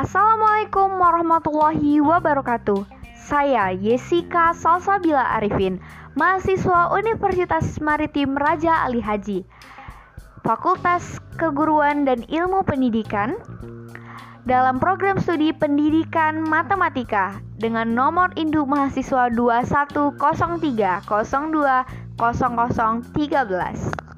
Assalamualaikum warahmatullahi wabarakatuh. Saya Yesika Salsabila Arifin, mahasiswa Universitas Maritim Raja Ali Haji, Fakultas Keguruan dan Ilmu Pendidikan, dalam program studi Pendidikan Matematika dengan nomor induk mahasiswa 2103020013.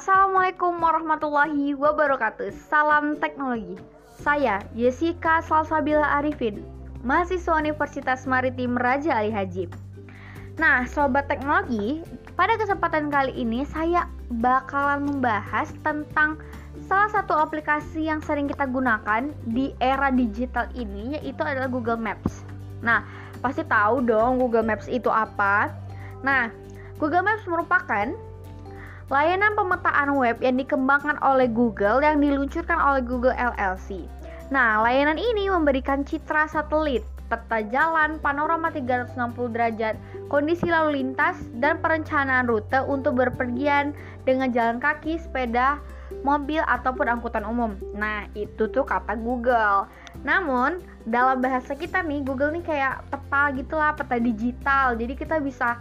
Assalamualaikum warahmatullahi wabarakatuh. Salam teknologi. Saya Jessica Salsabila Arifin Mahasiswa Universitas Maritim Raja Ali Haji. Nah Sobat Teknologi Pada kesempatan kali ini Saya bakalan membahas tentang Salah satu aplikasi yang sering kita gunakan Di era digital ini Yaitu adalah Google Maps. Nah pasti tahu dong Google Maps itu apa. Nah Google Maps merupakan layanan pemetaan web yang dikembangkan oleh Google yang diluncurkan oleh Google LLC. Nah, layanan ini memberikan citra satelit, peta jalan, panorama 360 derajat, kondisi lalu lintas, dan perencanaan rute untuk berpergian dengan jalan kaki, sepeda, mobil, ataupun angkutan umum. Nah, itu tuh kata Google. Namun, dalam bahasa kita nih, Google nih kayak peta gitulah, peta digital. Jadi kita bisa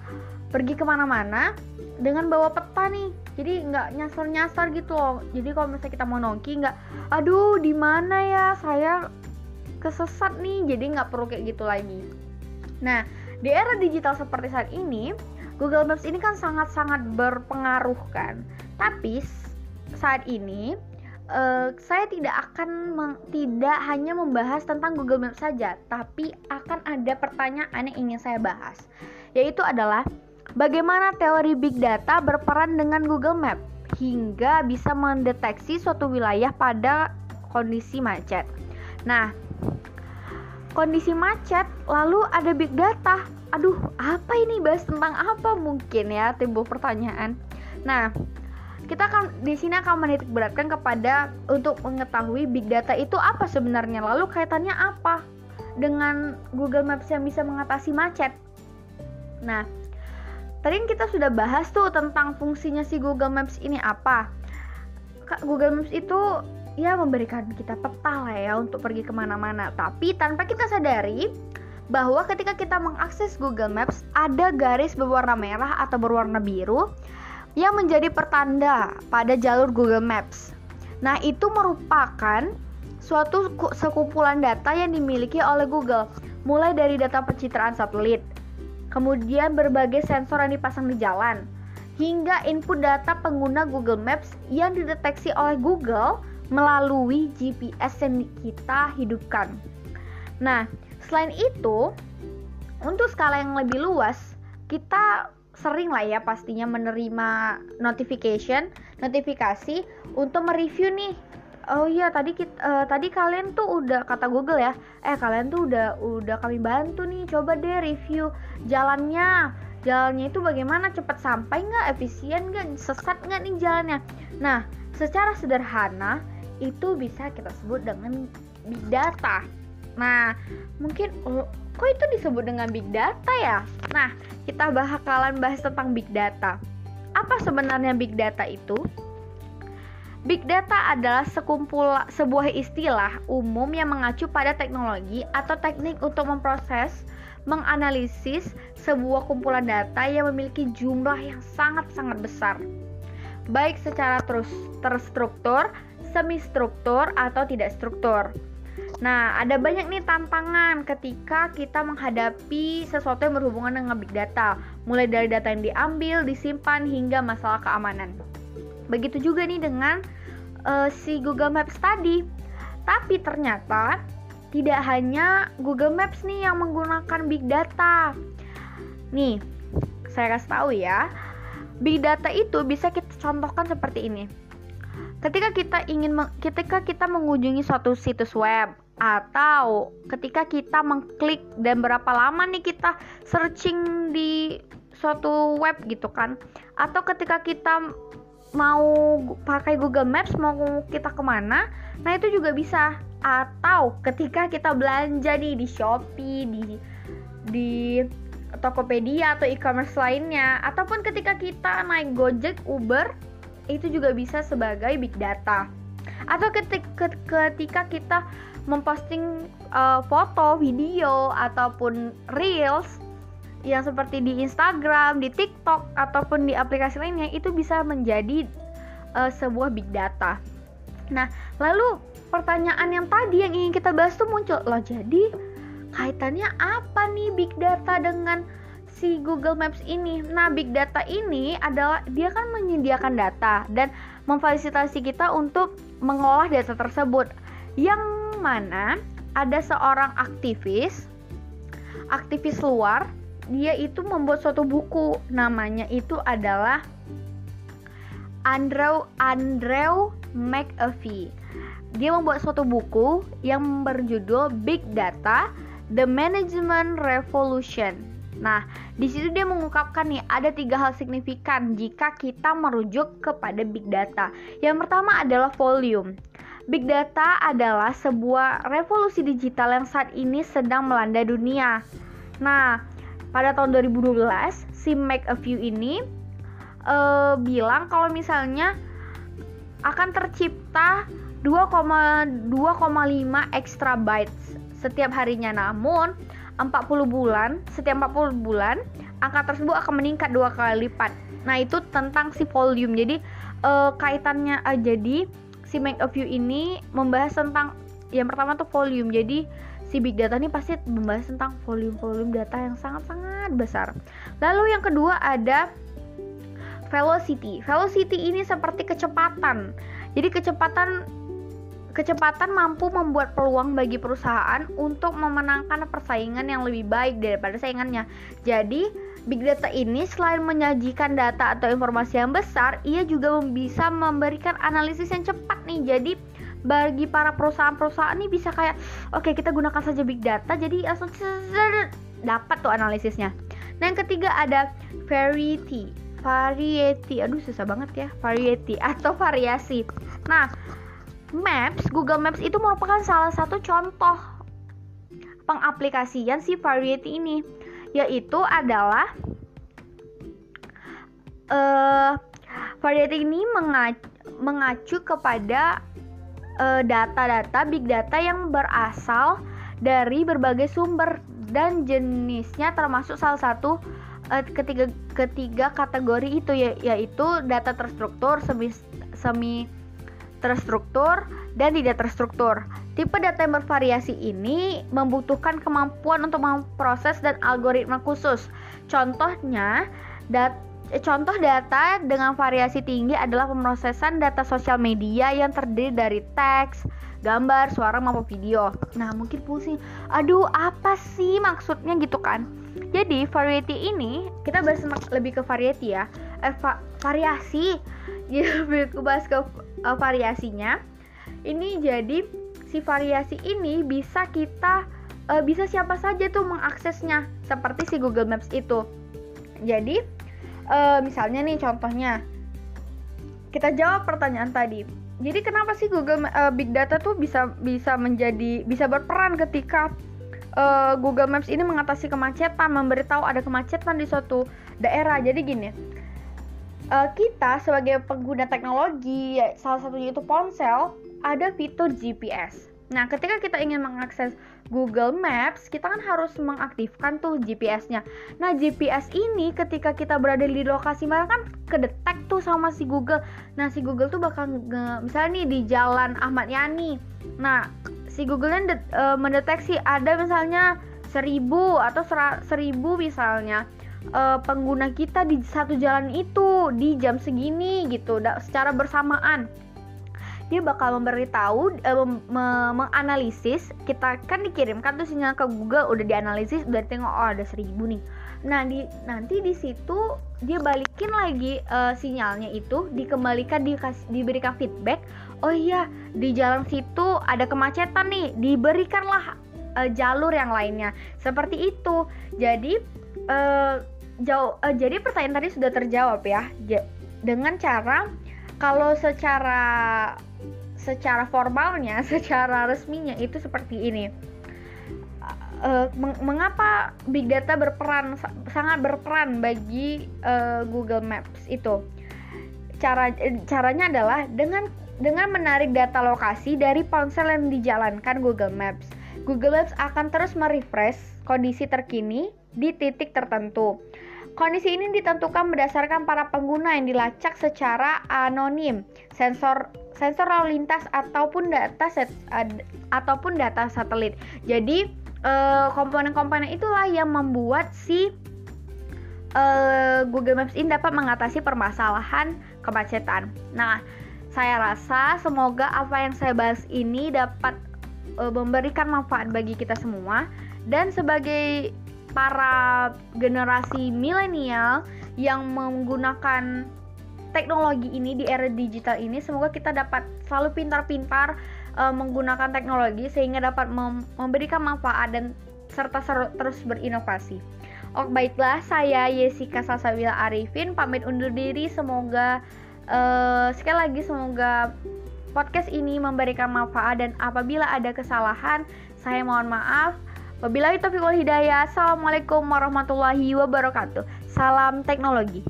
pergi ke mana-mana dengan bawa peta nih. Jadi nggak nyasar-nyasar gitu loh. Jadi kalau misalnya kita mau nongki nggak aduh di mana ya? Saya kesesat nih. Jadi nggak perlu kayak gitu lagi. Nah di era digital seperti saat ini Google Maps ini kan sangat-sangat berpengaruh kan. Tapi saat ini uh, saya tidak akan tidak hanya membahas tentang Google Maps saja tapi akan ada pertanyaan yang ingin saya bahas yaitu adalah Bagaimana teori big data berperan dengan Google Map hingga bisa mendeteksi suatu wilayah pada kondisi macet. Nah, kondisi macet lalu ada big data. Aduh, apa ini bahas tentang apa mungkin ya timbul pertanyaan. Nah, kita akan di sini akan menitik beratkan kepada untuk mengetahui big data itu apa sebenarnya lalu kaitannya apa dengan Google Maps yang bisa mengatasi macet. Nah, Tadi kan kita sudah bahas tuh tentang fungsinya si Google Maps ini apa. Google Maps itu ya memberikan kita peta lah ya untuk pergi ke mana-mana. Tapi tanpa kita sadari bahwa ketika kita mengakses Google Maps ada garis berwarna merah atau berwarna biru yang menjadi pertanda pada jalur Google Maps. Nah, itu merupakan suatu sekumpulan data yang dimiliki oleh Google, mulai dari data pencitraan satelit, kemudian berbagai sensor yang dipasang di jalan, hingga input data pengguna Google Maps yang dideteksi oleh Google melalui GPS yang kita hidupkan. Nah, selain itu, untuk skala yang lebih luas, kita sering lah ya pastinya menerima notification, notifikasi untuk mereview nih. Oh iya tadi kita uh, tadi kalian tuh udah kata Google ya eh kalian tuh udah udah kami bantu nih coba deh review jalannya. Jalannya itu bagaimana cepat sampai nggak? Efisien nggak? Sesat nggak nih jalannya? Nah secara sederhana itu bisa kita sebut dengan big data. Nah mungkin oh, kok itu disebut dengan big data ya? Nah kita bakalan bahas tentang big data apa sebenarnya big data itu Big data adalah sekumpul sebuah istilah umum yang mengacu pada teknologi atau teknik untuk memproses, menganalisis sebuah kumpulan data yang memiliki jumlah yang sangat-sangat besar. Baik secara terstruktur, semi struktur atau tidak struktur. Nah, ada banyak nih tantangan ketika kita menghadapi sesuatu yang berhubungan dengan big data, mulai dari data yang diambil, disimpan hingga masalah keamanan. Begitu juga nih dengan uh, si Google Maps tadi. Tapi ternyata tidak hanya Google Maps nih yang menggunakan big data. Nih, saya kasih tahu ya. Big data itu bisa kita contohkan seperti ini. Ketika kita ingin ketika kita mengunjungi suatu situs web atau ketika kita mengklik dan berapa lama nih kita searching di suatu web gitu kan? Atau ketika kita mau pakai Google Maps mau kita ke mana nah itu juga bisa. Atau ketika kita belanja nih di Shopee di di Tokopedia atau e-commerce lainnya. Ataupun ketika kita naik Gojek, Uber itu juga bisa sebagai big data. Atau ketika, ketika kita memposting uh, foto, video ataupun reels yang seperti di Instagram, di TikTok ataupun di aplikasi lainnya itu bisa menjadi uh, sebuah big data. Nah, lalu pertanyaan yang tadi yang ingin kita bahas tuh muncul loh jadi kaitannya apa nih big data dengan si Google Maps ini? Nah, big data ini adalah dia kan menyediakan data dan memfasilitasi kita untuk mengolah data tersebut. Yang mana ada seorang aktivis aktivis luar, dia itu membuat suatu buku namanya itu adalah Andrew Andrew McAfee. Dia membuat suatu buku yang berjudul Big Data The Management Revolution. Nah, di situ dia mengungkapkan nih ada tiga hal signifikan jika kita merujuk kepada big data. Yang pertama adalah volume. Big data adalah sebuah revolusi digital yang saat ini sedang melanda dunia. Nah, pada tahun 2012 si McAfee ini uh, bilang kalau misalnya akan tercipta 2,2,5 extra bytes setiap harinya. Namun 40 bulan, setiap 40 bulan angka tersebut akan meningkat dua kali lipat. Nah, itu tentang si volume. Jadi uh, kaitannya uh, jadi si Make a View ini membahas tentang yang pertama tuh volume. Jadi si big data ini pasti membahas tentang volume-volume data yang sangat-sangat besar. Lalu yang kedua ada velocity. Velocity ini seperti kecepatan. Jadi kecepatan Kecepatan mampu membuat peluang bagi perusahaan untuk memenangkan persaingan yang lebih baik daripada saingannya. Jadi, big data ini selain menyajikan data atau informasi yang besar, ia juga bisa memberikan analisis yang cepat nih. Jadi, bagi para perusahaan-perusahaan ini bisa kayak, oke okay, kita gunakan saja big data, jadi langsung dapat tuh analisisnya. Nah, yang ketiga ada variety. Variety, aduh susah banget ya, variety atau variasi. Nah, Maps, Google Maps itu merupakan salah satu contoh pengaplikasian si variety ini, yaitu adalah uh, variety ini mengacu, mengacu kepada eh, data-data big data yang berasal dari berbagai sumber dan jenisnya termasuk salah satu uh, ketiga ketiga kategori itu ya, yaitu data terstruktur semi semi terstruktur, dan tidak terstruktur. Tipe data yang bervariasi ini membutuhkan kemampuan untuk memproses dan algoritma khusus. Contohnya, dat contoh data dengan variasi tinggi adalah pemrosesan data sosial media yang terdiri dari teks, gambar, suara maupun video. Nah, mungkin pusing. Aduh, apa sih maksudnya gitu kan? Jadi, variety ini kita bahas lebih ke variety ya. Eh, va variasi. Jadi lebih bahas ke uh, variasinya. Ini jadi si variasi ini bisa kita uh, bisa siapa saja tuh mengaksesnya seperti si Google Maps itu. Jadi uh, misalnya nih contohnya kita jawab pertanyaan tadi. Jadi kenapa sih Google uh, Big Data tuh bisa bisa menjadi bisa berperan ketika uh, Google Maps ini mengatasi kemacetan, memberitahu ada kemacetan di suatu daerah. Jadi gini, uh, kita sebagai pengguna teknologi, salah satunya itu ponsel, ada fitur GPS. Nah, ketika kita ingin mengakses Google Maps, kita kan harus mengaktifkan tuh GPS-nya. Nah, GPS ini ketika kita berada di lokasi mana kan kedetek tuh sama si Google. Nah, si Google tuh bakal misalnya nih di Jalan Ahmad Yani. Nah, si Google-nya uh, mendeteksi ada misalnya seribu atau seribu misalnya uh, pengguna kita di satu jalan itu di jam segini gitu secara bersamaan. Dia bakal memberitahu uh, menganalisis kita kan dikirimkan tuh sinyal ke Google udah dianalisis udah tengok oh ada seribu nih. Nah di nanti di situ dia balikin lagi uh, sinyalnya itu dikembalikan dikas, diberikan feedback. Oh iya di jalan situ ada kemacetan nih diberikanlah uh, jalur yang lainnya seperti itu jadi uh, jauh uh, jadi pertanyaan tadi sudah terjawab ya J dengan cara kalau secara secara formalnya, secara resminya itu seperti ini. Uh, meng mengapa big data berperan sangat berperan bagi uh, Google Maps itu? Cara caranya adalah dengan dengan menarik data lokasi dari ponsel yang dijalankan Google Maps. Google Maps akan terus merefresh kondisi terkini di titik tertentu. Kondisi ini ditentukan berdasarkan para pengguna yang dilacak secara anonim, sensor sensor lalu lintas ataupun data set, ad, ataupun data satelit. Jadi eh, komponen-komponen itulah yang membuat si uh, Google Maps ini dapat mengatasi permasalahan kemacetan. Nah, saya rasa semoga apa yang saya bahas ini dapat uh, memberikan manfaat bagi kita semua dan sebagai para generasi milenial yang menggunakan teknologi ini di era digital ini semoga kita dapat selalu pintar-pintar uh, menggunakan teknologi sehingga dapat mem memberikan manfaat dan serta ser terus berinovasi. Oh baiklah saya Yesika Sasawila Arifin pamit undur diri semoga uh, sekali lagi semoga podcast ini memberikan manfaat dan apabila ada kesalahan saya mohon maaf. Wabillahi taufiq wal hidayah. Assalamualaikum warahmatullahi wabarakatuh. Salam teknologi.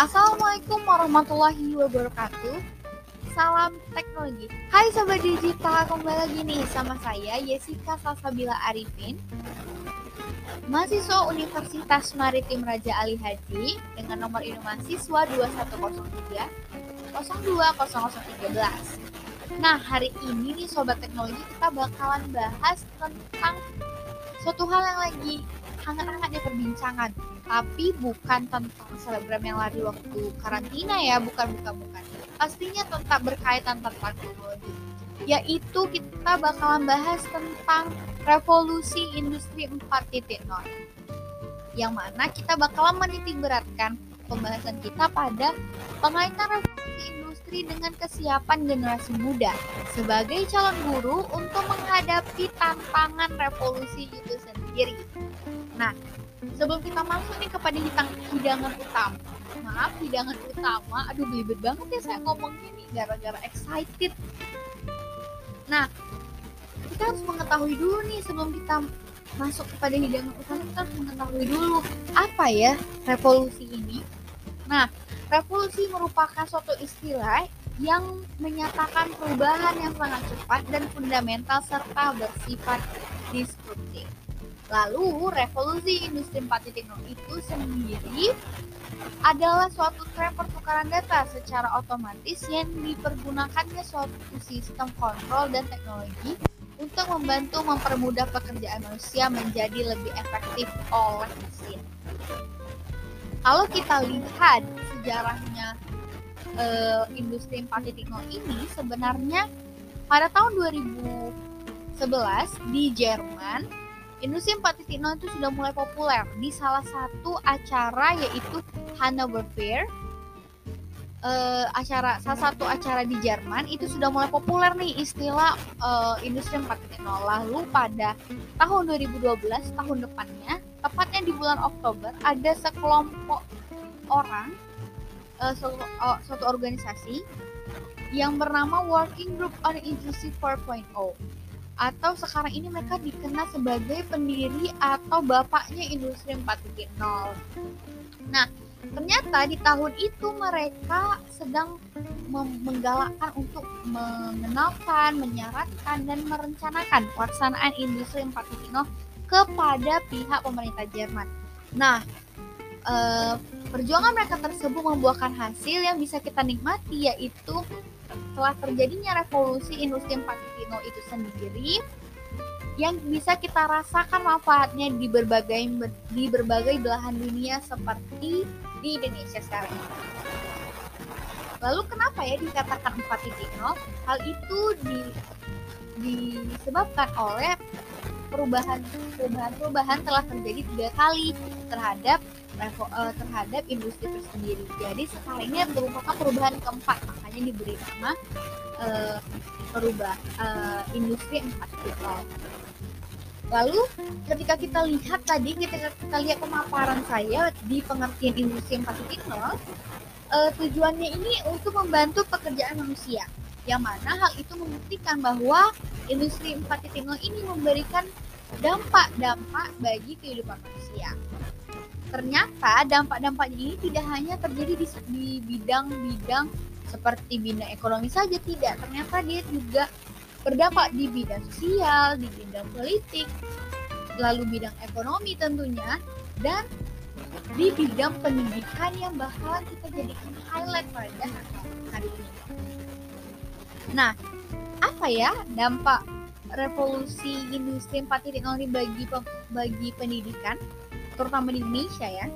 Assalamualaikum warahmatullahi wabarakatuh Salam teknologi. Hai Sobat Digital, kembali lagi nih sama saya Yesika Salsabila Arifin. Mahasiswa Universitas Maritim Raja Ali Haji dengan nomor induk mahasiswa 2103 020013 Nah hari ini nih Sobat Teknologi kita bakalan bahas tentang suatu hal yang lagi hangat-hangat diperbincangan tapi bukan tentang selebgram yang lari waktu karantina ya bukan bukan bukan pastinya tetap berkaitan tentang teknologi yaitu kita bakalan bahas tentang revolusi industri 4.0 yang mana kita bakalan menitik beratkan pembahasan kita pada pengaitan revolusi industri dengan kesiapan generasi muda sebagai calon guru untuk menghadapi tantangan revolusi itu sendiri. Nah, sebelum kita masuk nih kepada hidangan utama, maaf hidangan utama. Aduh belibet banget ya saya ngomong gini gara-gara excited. Nah kita harus mengetahui dulu nih sebelum kita masuk kepada hidangan utama kita harus mengetahui dulu apa ya revolusi ini. Nah revolusi merupakan suatu istilah yang menyatakan perubahan yang sangat cepat dan fundamental serta bersifat disruptif. Lalu, revolusi industri 4.0 itu sendiri adalah suatu tren pertukaran data secara otomatis yang dipergunakannya suatu sistem kontrol dan teknologi untuk membantu mempermudah pekerjaan manusia menjadi lebih efektif oleh mesin. Kalau kita lihat sejarahnya uh, industri 4.0 ini sebenarnya pada tahun 2011 di Jerman Industri 4.0 itu sudah mulai populer di salah satu acara yaitu Hanover Fair. Uh, acara salah satu acara di Jerman itu sudah mulai populer nih istilah uh, industri 4.0 lalu pada tahun 2012 tahun depannya tepatnya di bulan Oktober ada sekelompok orang uh, suatu, uh, suatu organisasi yang bernama Working Group on Industry 4.0 atau sekarang ini mereka dikenal sebagai pendiri atau bapaknya industri 4.0. Nah, ternyata di tahun itu mereka sedang menggalakkan untuk mengenalkan, menyarankan dan merencanakan pelaksanaan industri 4.0 kepada pihak pemerintah Jerman. Nah, eh, perjuangan mereka tersebut membuahkan hasil yang bisa kita nikmati yaitu telah terjadinya revolusi industri 4.0 itu sendiri yang bisa kita rasakan manfaatnya di berbagai di berbagai belahan dunia seperti di Indonesia sekarang Lalu kenapa ya dikatakan 4.0? Hal itu di, disebabkan oleh perubahan perubahan perubahan telah terjadi tiga kali terhadap uh, terhadap industri itu sendiri. Jadi sekarang ini merupakan perubahan keempat, makanya diberi nama uh, perubah uh, industri 4.0. Lalu ketika kita lihat tadi, ketika kita lihat pemaparan saya di pengertian industri 4.0, uh, tujuannya ini untuk membantu pekerjaan manusia. Yang mana hal itu membuktikan bahwa industri 4.0 ini memberikan dampak-dampak bagi kehidupan manusia. Ternyata dampak-dampaknya ini tidak hanya terjadi di bidang-bidang seperti bidang ekonomi saja, tidak. Ternyata dia juga berdampak di bidang sosial, di bidang politik, lalu bidang ekonomi tentunya, dan di bidang pendidikan yang bakalan kita jadikan highlight pada hari ini. Nah, apa ya dampak revolusi industri 4.0 ini bagi bagi pendidikan, terutama di Indonesia ya?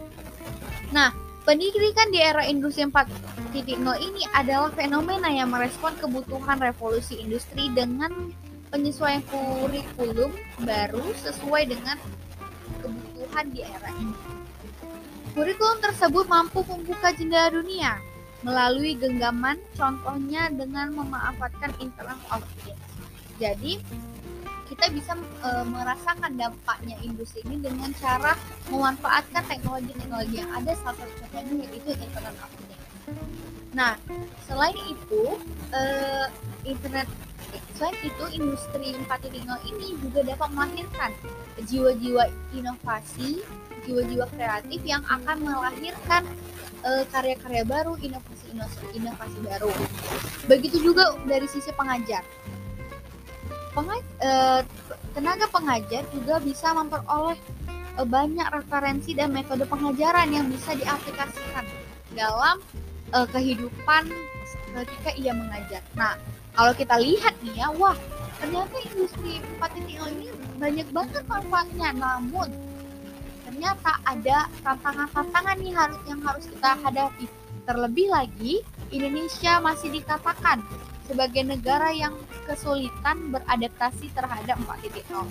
Nah, Pendidikan di era industri 4.0 ini adalah fenomena yang merespon kebutuhan revolusi industri dengan penyesuaian kurikulum baru sesuai dengan kebutuhan di era ini. Kurikulum tersebut mampu membuka jendela dunia melalui genggaman, contohnya dengan memanfaatkan Internet of Things. Jadi, kita bisa e, merasakan dampaknya industri ini dengan cara memanfaatkan teknologi-teknologi yang ada salah satu contohnya yaitu internet of things. Nah, selain itu e, internet selain itu industri 4.0 ini juga dapat melahirkan jiwa-jiwa inovasi, jiwa-jiwa kreatif yang akan melahirkan e, karya-karya baru, inovasi-inovasi inovasi baru. Begitu juga dari sisi pengajar Pengaj uh, tenaga pengajar juga bisa memperoleh uh, banyak referensi dan metode pengajaran yang bisa diaplikasikan dalam uh, kehidupan ketika ia mengajar. Nah, kalau kita lihat nih ya, wah ternyata industri 4.0 ini banyak banget manfaatnya. Namun ternyata ada tantangan-tantangan nih harus yang harus kita hadapi. Terlebih lagi, Indonesia masih dikatakan sebagai negara yang kesulitan beradaptasi terhadap 4.0.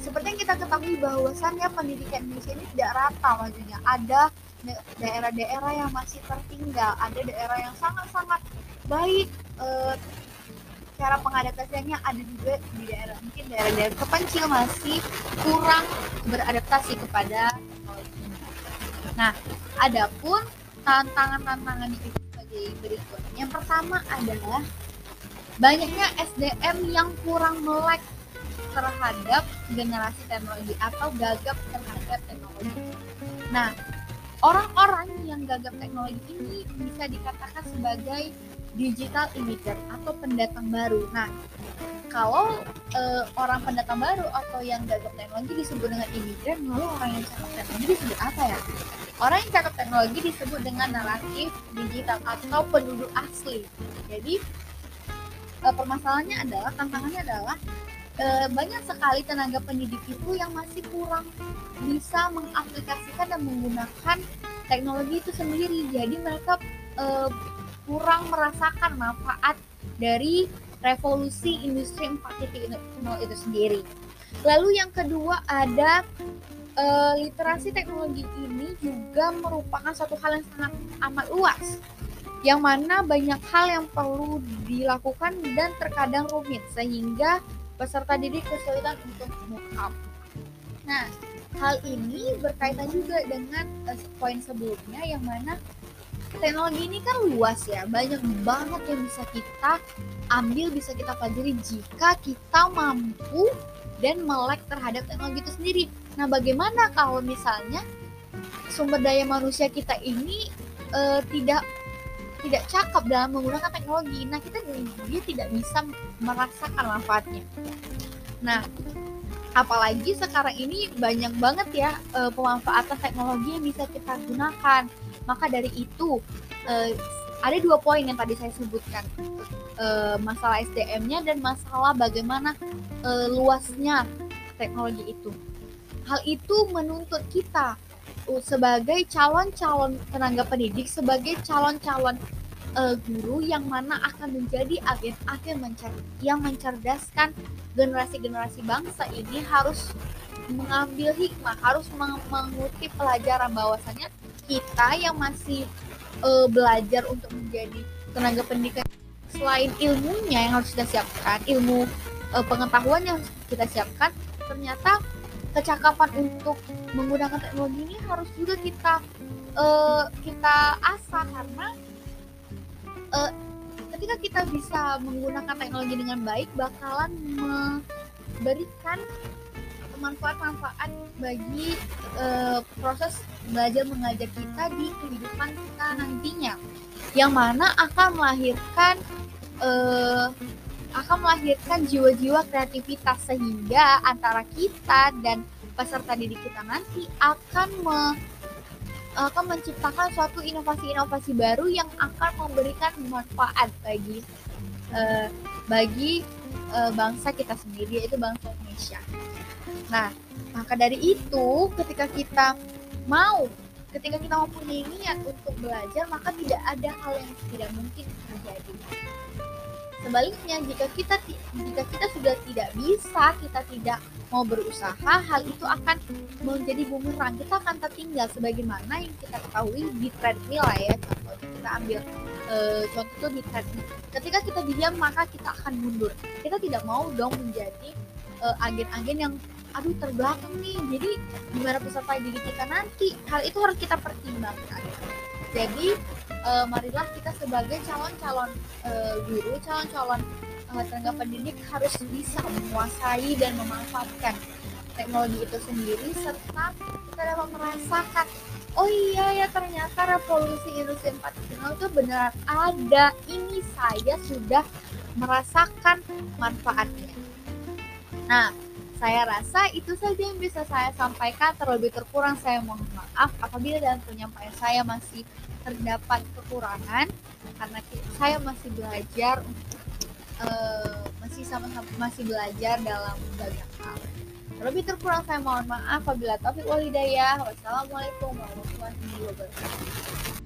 Seperti yang kita ketahui bahwasannya pendidikan Indonesia ini tidak rata maksudnya. Ada daerah-daerah yang masih tertinggal, ada daerah yang sangat-sangat baik eh, cara pengadaptasiannya ada juga di daerah mungkin daerah-daerah terpencil masih kurang beradaptasi kepada teknologi. Nah, adapun tantangan-tantangan itu sebagai berikut. Yang pertama adalah banyaknya SDM yang kurang melek terhadap generasi teknologi atau gagap terhadap teknologi. Nah, orang-orang yang gagap teknologi ini bisa dikatakan sebagai digital immigrant atau pendatang baru. Nah, kalau uh, orang pendatang baru atau yang gagap teknologi disebut dengan imigran, lalu orang yang cakap teknologi disebut apa ya? Orang yang cakap teknologi disebut dengan naratif digital atau penduduk asli. Jadi uh, permasalahannya adalah tantangannya adalah uh, banyak sekali tenaga pendidik itu yang masih kurang bisa mengaplikasikan dan menggunakan teknologi itu sendiri. Jadi mereka uh, kurang merasakan manfaat dari revolusi industri 4.0 itu sendiri. Lalu yang kedua ada uh, literasi teknologi ini juga merupakan satu hal yang sangat amat luas yang mana banyak hal yang perlu dilakukan dan terkadang rumit sehingga peserta didik kesulitan untuk move up. Nah, hal ini berkaitan juga dengan uh, poin sebelumnya yang mana teknologi ini kan luas ya, banyak banget yang bisa kita ambil, bisa kita pelajari jika kita mampu dan melek terhadap teknologi itu sendiri. Nah, bagaimana kalau misalnya sumber daya manusia kita ini uh, tidak tidak cakap dalam menggunakan teknologi. Nah kita dia tidak bisa merasakan manfaatnya. Nah apalagi sekarang ini banyak banget ya uh, pemanfaatan teknologi yang bisa kita gunakan. Maka dari itu uh, ada dua poin yang tadi saya sebutkan. Uh, masalah SDM-nya dan masalah bagaimana uh, luasnya teknologi itu. Hal itu menuntut kita sebagai calon-calon tenaga pendidik, sebagai calon-calon uh, guru yang mana akan menjadi agen-agen mencer yang mencerdaskan generasi-generasi bangsa ini harus mengambil hikmah, harus meng mengutip pelajaran bahwasanya kita yang masih uh, belajar untuk menjadi tenaga pendidikan selain ilmunya yang harus kita siapkan, ilmu uh, pengetahuan yang kita siapkan, ternyata kecakapan untuk menggunakan teknologi ini harus juga kita uh, kita asah karena uh, ketika kita bisa menggunakan teknologi dengan baik bakalan memberikan manfaat-manfaat bagi uh, proses belajar mengajar kita di kehidupan kita nantinya. Yang mana akan melahirkan uh, akan melahirkan jiwa-jiwa kreativitas sehingga antara kita dan peserta didik kita nanti akan me, akan menciptakan suatu inovasi-inovasi baru yang akan memberikan manfaat bagi uh, bagi uh, bangsa kita sendiri yaitu bangsa Indonesia. Nah, maka dari itu ketika kita mau ketika kita mempunyai niat untuk belajar maka tidak ada hal yang tidak mungkin terjadi Sebaliknya, jika kita jika kita sudah tidak bisa, kita tidak mau berusaha, hal itu akan menjadi bumerang. Kita akan tertinggal sebagaimana yang kita ketahui di treadmill lah ya. Contoh kita ambil e, contoh di treadmill. Ketika kita diam maka kita akan mundur. Kita tidak mau dong menjadi eh, agen-agen yang aduh terbelakang nih. Jadi gimana peserta diri kita nanti? Hal itu harus kita pertimbangkan. Jadi uh, marilah kita sebagai calon-calon uh, guru, calon-calon uh, tenaga pendidik harus bisa menguasai dan memanfaatkan teknologi itu sendiri serta kita dapat merasakan oh iya ya ternyata revolusi industri 4.0 itu benar ada ini saya sudah merasakan manfaatnya. Nah saya rasa itu saja yang bisa saya sampaikan terlebih terkurang saya mohon maaf apabila dalam penyampaian saya masih terdapat kekurangan karena saya masih belajar uh, masih sama-sama masih belajar dalam banyak hal. Terlebih terkurang saya mohon maaf apabila taufik walidayah. Wassalamualaikum warahmatullahi wabarakatuh.